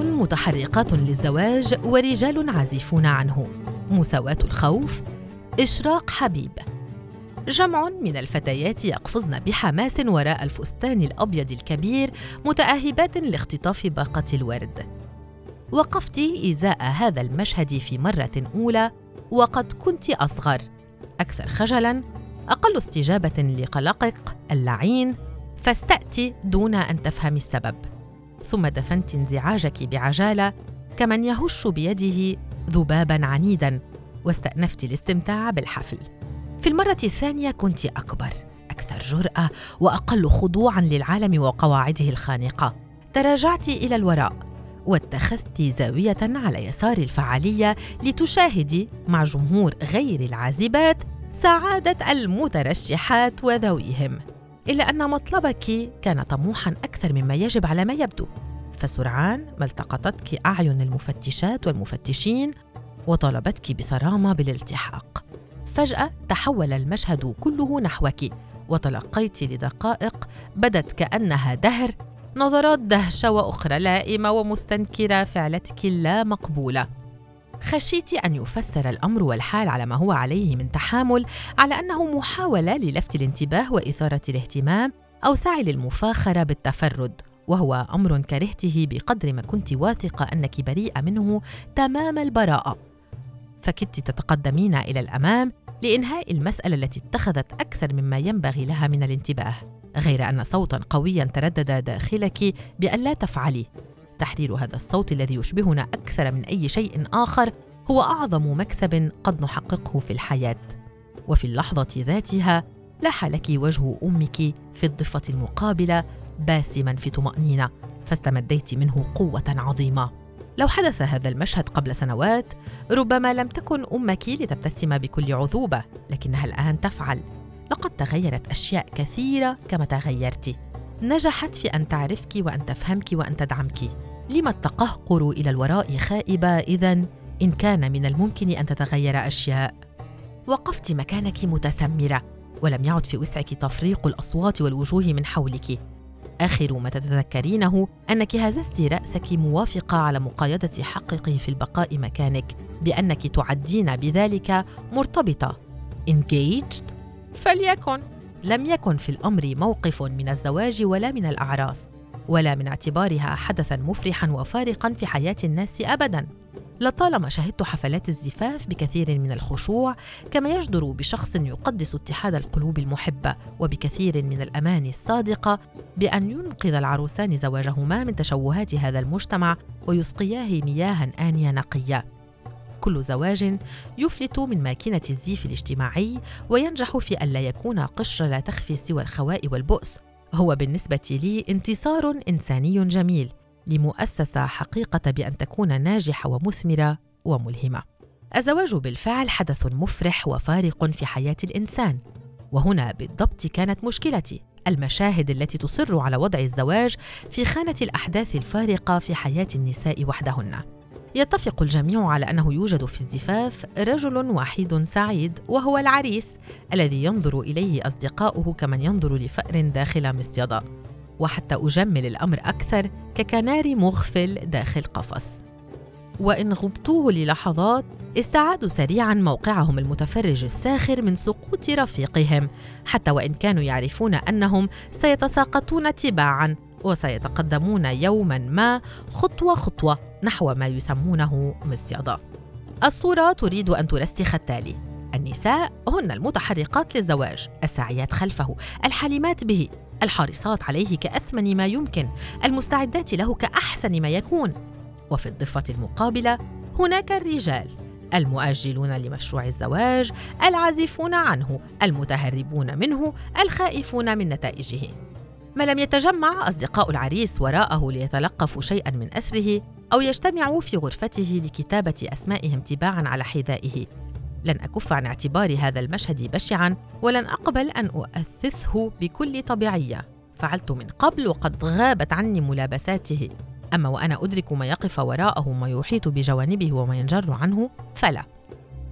متحرقات للزواج ورجال عازفون عنه. مساواة الخوف إشراق حبيب. جمع من الفتيات يقفزن بحماس وراء الفستان الأبيض الكبير متأهبات لاختطاف باقة الورد. وقفت إزاء هذا المشهد في مرة أولى وقد كنت أصغر. أكثر خجلاً أقل استجابة لقلقك اللعين فاستأتي دون أن تفهمي السبب. ثم دفنت انزعاجك بعجالة كمن يهش بيده ذبابا عنيدا واستأنفت الاستمتاع بالحفل. في المرة الثانية كنت أكبر أكثر جرأة وأقل خضوعا للعالم وقواعده الخانقة. تراجعت إلى الوراء واتخذت زاوية على يسار الفعالية لتشاهدي مع جمهور غير العازبات سعادة المترشحات وذويهم. إلا أن مطلبك كان طموحا أكثر مما يجب على ما يبدو. فسرعان ما التقطتك أعين المفتشات والمفتشين وطالبتك بصرامة بالالتحاق. فجأة تحول المشهد كله نحوك وتلقيت لدقائق بدت كأنها دهر نظرات دهشة وأخرى لائمة ومستنكرة فعلتك اللا مقبولة. خشيت أن يفسر الأمر والحال على ما هو عليه من تحامل على أنه محاولة للفت الانتباه وإثارة الاهتمام أو سعي للمفاخرة بالتفرد. وهو أمر كرهته بقدر ما كنت واثقة أنك بريئة منه تمام البراءة. فكدت تتقدمين إلى الأمام لإنهاء المسألة التي اتخذت أكثر مما ينبغي لها من الانتباه غير أن صوتا قويا تردد داخلك بأن لا تفعلي. تحرير هذا الصوت الذي يشبهنا أكثر من أي شيء آخر هو أعظم مكسب قد نحققه في الحياة. وفي اللحظة ذاتها لاح لك وجه أمك في الضفة المقابلة باسما في طمأنينة فاستمديت منه قوة عظيمة. لو حدث هذا المشهد قبل سنوات ربما لم تكن أمك لتبتسم بكل عذوبة لكنها الآن تفعل؟ لقد تغيرت أشياء كثيرة كما تغيرت. نجحت في أن تعرفك وأن تفهمك وأن تدعمك. لما التقهقر إلى الوراء خائبة اذا؟ إن كان من الممكن أن تتغير أشياء. وقفت مكانك متسمرة. ولم يعد في وسعك تفريق الأصوات والوجوه من حولك. آخر ما تتذكرينه أنك هززت رأسك موافقه على مقايضة حقك في البقاء مكانك بأنك تعدين بذلك مرتبطة. Engaged فليكن. لم يكن في الأمر موقف من الزواج ولا من الأعراس ولا من اعتبارها حدثا مفرحا وفارقا في حياة الناس ابدا. لطالما شهدت حفلات الزفاف بكثير من الخشوع كما يجدر بشخص يقدس اتحاد القلوب المحبة وبكثير من الأماني الصادقة بأن ينقذ العروسان زواجهما من تشوهات هذا المجتمع ويسقياه مياها آنية نقية. كل زواج يفلت من ماكينة الزيف الاجتماعي وينجح في أن لا يكون قشر لا تخفي سوى الخواء والبؤس. هو بالنسبة لي انتصار إنساني جميل. لمؤسسة حقيقة بأن تكون ناجحة ومثمرة وملهمة. الزواج بالفعل حدث مفرح وفارق في حياة الإنسان، وهنا بالضبط كانت مشكلتي، المشاهد التي تصر على وضع الزواج في خانة الأحداث الفارقة في حياة النساء وحدهن. يتفق الجميع على أنه يوجد في الزفاف رجل وحيد سعيد وهو العريس الذي ينظر إليه أصدقاؤه كمن ينظر لفأر داخل مصيدة وحتى أجمل الأمر أكثر ككنار مغفل داخل قفص. وإن غبتوه للحظات استعادوا سريعا موقعهم المتفرج الساخر من سقوط رفيقهم حتى وإن كانوا يعرفون أنهم سيتساقطون تباعا وسيتقدمون يوما ما خطوة خطوة نحو ما يسمونه مصيده الصورة تريد أن ترسخ التالي. النساء هن المتحرقات للزواج الساعيات خلفه الحليمات به. الحريصات عليه كأثمن ما يمكن المستعدات له كأحسن ما يكون. وفي الضفة المقابلة هناك الرجال المؤجلون لمشروع الزواج العازفون عنه المتهربون منه الخائفون من نتائجه. ما لم يتجمع أصدقاء العريس وراءه ليتلقفوا شيئا من أثره أو يجتمعوا في غرفته لكتابة أسمائهم تباعا على حذائه. لن أكف عن اعتبار هذا المشهد بشعا ولن أقبل أن أؤثثه بكل طبيعية. فعلت من قبل وقد غابت عني ملابساته. أما وأنا أدرك ما يقف وراءه وما يحيط بجوانبه وما ينجر عنه فلا.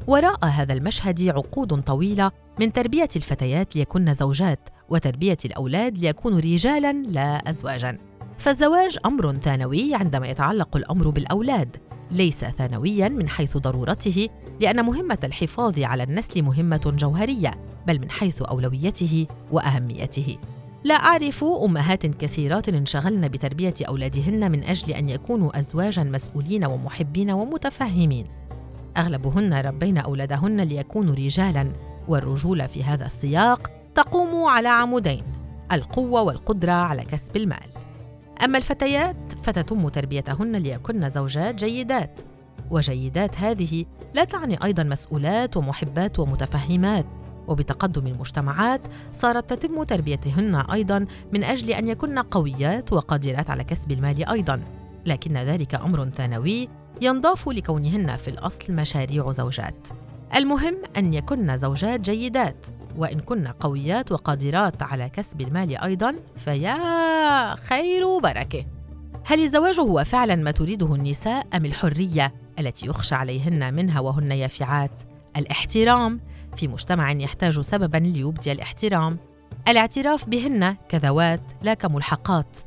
وراء هذا المشهد عقود طويلة من تربية الفتيات ليكن زوجات وتربية الأولاد ليكونوا رجالا لا أزواجا. فالزواج أمر ثانوي عندما يتعلق الأمر بالأولاد. ليس ثانويا من حيث ضرورته لأن مهمة الحفاظ على النسل مهمة جوهرية بل من حيث أولويته وأهميته. لا أعرف أمهات كثيرات انشغلن بتربية أولادهن من أجل أن يكونوا ازواجا مسؤولين ومحبين ومتفهمين. أغلبهن ربين أولادهن ليكونوا رجالا والرجوله في هذا السياق تقوم على عمودين القوة والقدرة على كسب المال. أما الفتيات فتتم تربيتهن ليكن زوجات جيدات وجيدات هذه لا تعني أيضا مسؤولات ومحبات ومتفهمات وبتقدم المجتمعات صارت تتم تربيتهن أيضا من أجل أن يكن قويات وقادرات على كسب المال أيضا لكن ذلك أمر ثانوي ينضاف لكونهن في الأصل مشاريع زوجات. المهم أن يكن زوجات جيدات. وإن كن قويات وقادرات على كسب المال أيضا فيا خير بركه هل الزواج هو فعلا ما تريده النساء أم الحرية التي يخشى عليهن منها وهن يافعات؟ الاحترام. في مجتمع يحتاج سببا ليبدي الاحترام. الاعتراف بهن كذوات لا كملحقات.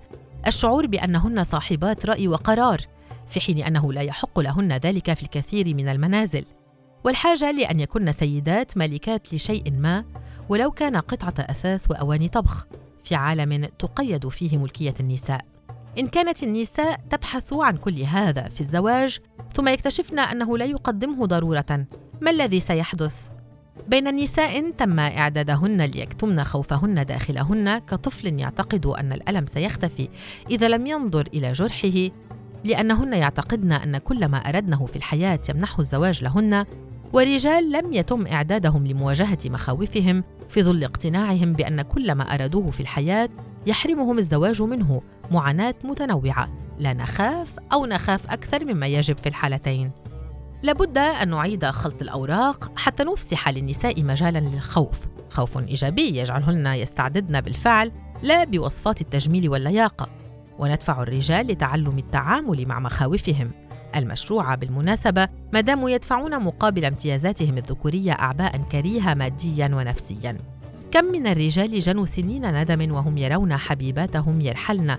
الشعور بأنهن صاحبات رأي وقرار في حين أنه لا يحق لهن ذلك في الكثير من المنازل. والحاجة لأن يكن سيدات مالكات لشيء ما ولو كان قطعة أثاث وأواني طبخ في عالم تقيد فيه ملكية النساء. إن كانت النساء تبحث عن كل هذا في الزواج ثم يكتشفن أنه لا يقدمه ضرورة ما الذي سيحدث؟ بين نساء تم إعدادهن ليكتمن خوفهن داخلهن كطفل يعتقد أن الألم سيختفي إذا لم ينظر إلى جرحه لأنهن يعتقدن أن كل ما أردنه في الحياة يمنحه الزواج لهن ورجال لم يتم إعدادهم لمواجهة مخاوفهم في ظل اقتناعهم بأن كل ما أرادوه في الحياة يحرمهم الزواج منه معاناة متنوعة. لا نخاف أو نخاف أكثر مما يجب في الحالتين. لابد أن نعيد خلط الأوراق حتى نفسح للنساء مجالا للخوف. خوف إيجابي يجعلهن يستعددن بالفعل لا بوصفات التجميل واللياقة. وندفع الرجال لتعلم التعامل مع مخاوفهم. المشروعة بالمناسبة ما داموا يدفعون مقابل امتيازاتهم الذكورية أعباء كريهة ماديا ونفسيا. كم من الرجال جنوا سنين ندم وهم يرون حبيباتهم يرحلن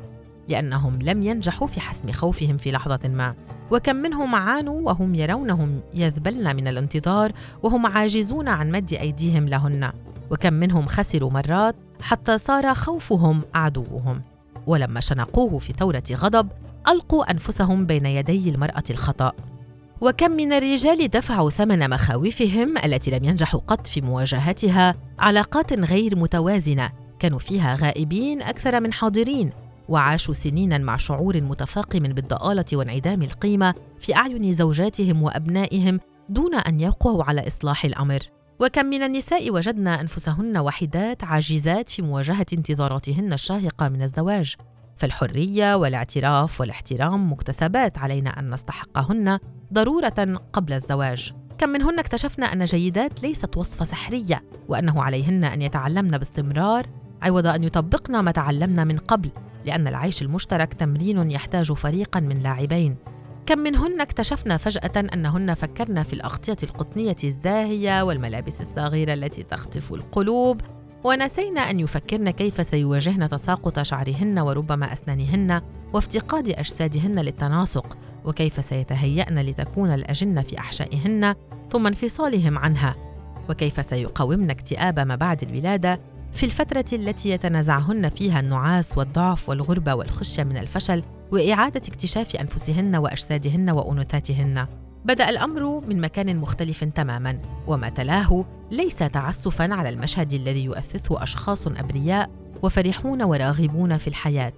لأنهم لم ينجحوا في حسم خوفهم في لحظة ما. وكم منهم عانوا وهم يرونهم يذبلن من الانتظار وهم عاجزون عن مد أيديهم لهن. وكم منهم خسروا مرات حتى صار خوفهم عدوهم. ولما شنقوه في ثورة غضب ألقوا أنفسهم بين يدي المرأة الخطأ. وكم من الرجال دفعوا ثمن مخاوفهم التي لم ينجحوا قط في مواجهتها علاقات غير متوازنة. كانوا فيها غائبين أكثر من حاضرين وعاشوا سنينا مع شعور متفاقم بالضآلة وانعدام القيمة في أعين زوجاتهم وأبنائهم دون أن يقووا على إصلاح الأمر. وكم من النساء وجدن أنفسهن وحيدات عاجزات في مواجهة انتظاراتهن الشاهقة من الزواج، فالحرية والاعتراف والاحترام مكتسبات علينا أن نستحقهن ضرورة قبل الزواج. كم منهن اكتشفنا أن جيدات ليست وصفة سحرية وأنه عليهن أن يتعلمن باستمرار. عوض أن يطبقن ما تعلمنا من قبل لأن العيش المشترك تمرين يحتاج فريقا من لاعبين. كم منهن اكتشفنا فجأة أنهن فكرن في الأغطية القطنية الزاهية والملابس الصغيرة التي تخطف القلوب. ونسينا أن يفكرن كيف سيواجهن تساقط شعرهن وربما أسنانهن وافتقاد أجسادهن للتناسق وكيف سيتهيأن لتكون الأجنة في أحشائهن ثم انفصالهم عنها وكيف سيقاومن اكتئاب ما بعد الولادة في الفترة التي يتنازعهن فيها النعاس والضعف والغربة والخشية من الفشل وإعادة اكتشاف أنفسهن وأجسادهن وأنوثاتهن. بدأ الأمر من مكان مختلف تماما وما تلاه ليس تعسفا على المشهد الذي يؤثثه أشخاص أبرياء وفرحون وراغبون في الحياة.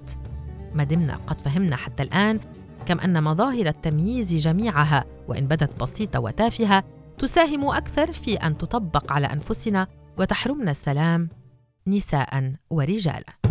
ما دمنا قد فهمنا حتى الآن كم أن مظاهر التمييز جميعها وإن بدت بسيطة وتافهة تساهم أكثر في أن تطبق على أنفسنا وتحرمنا السلام نساء ورجالا.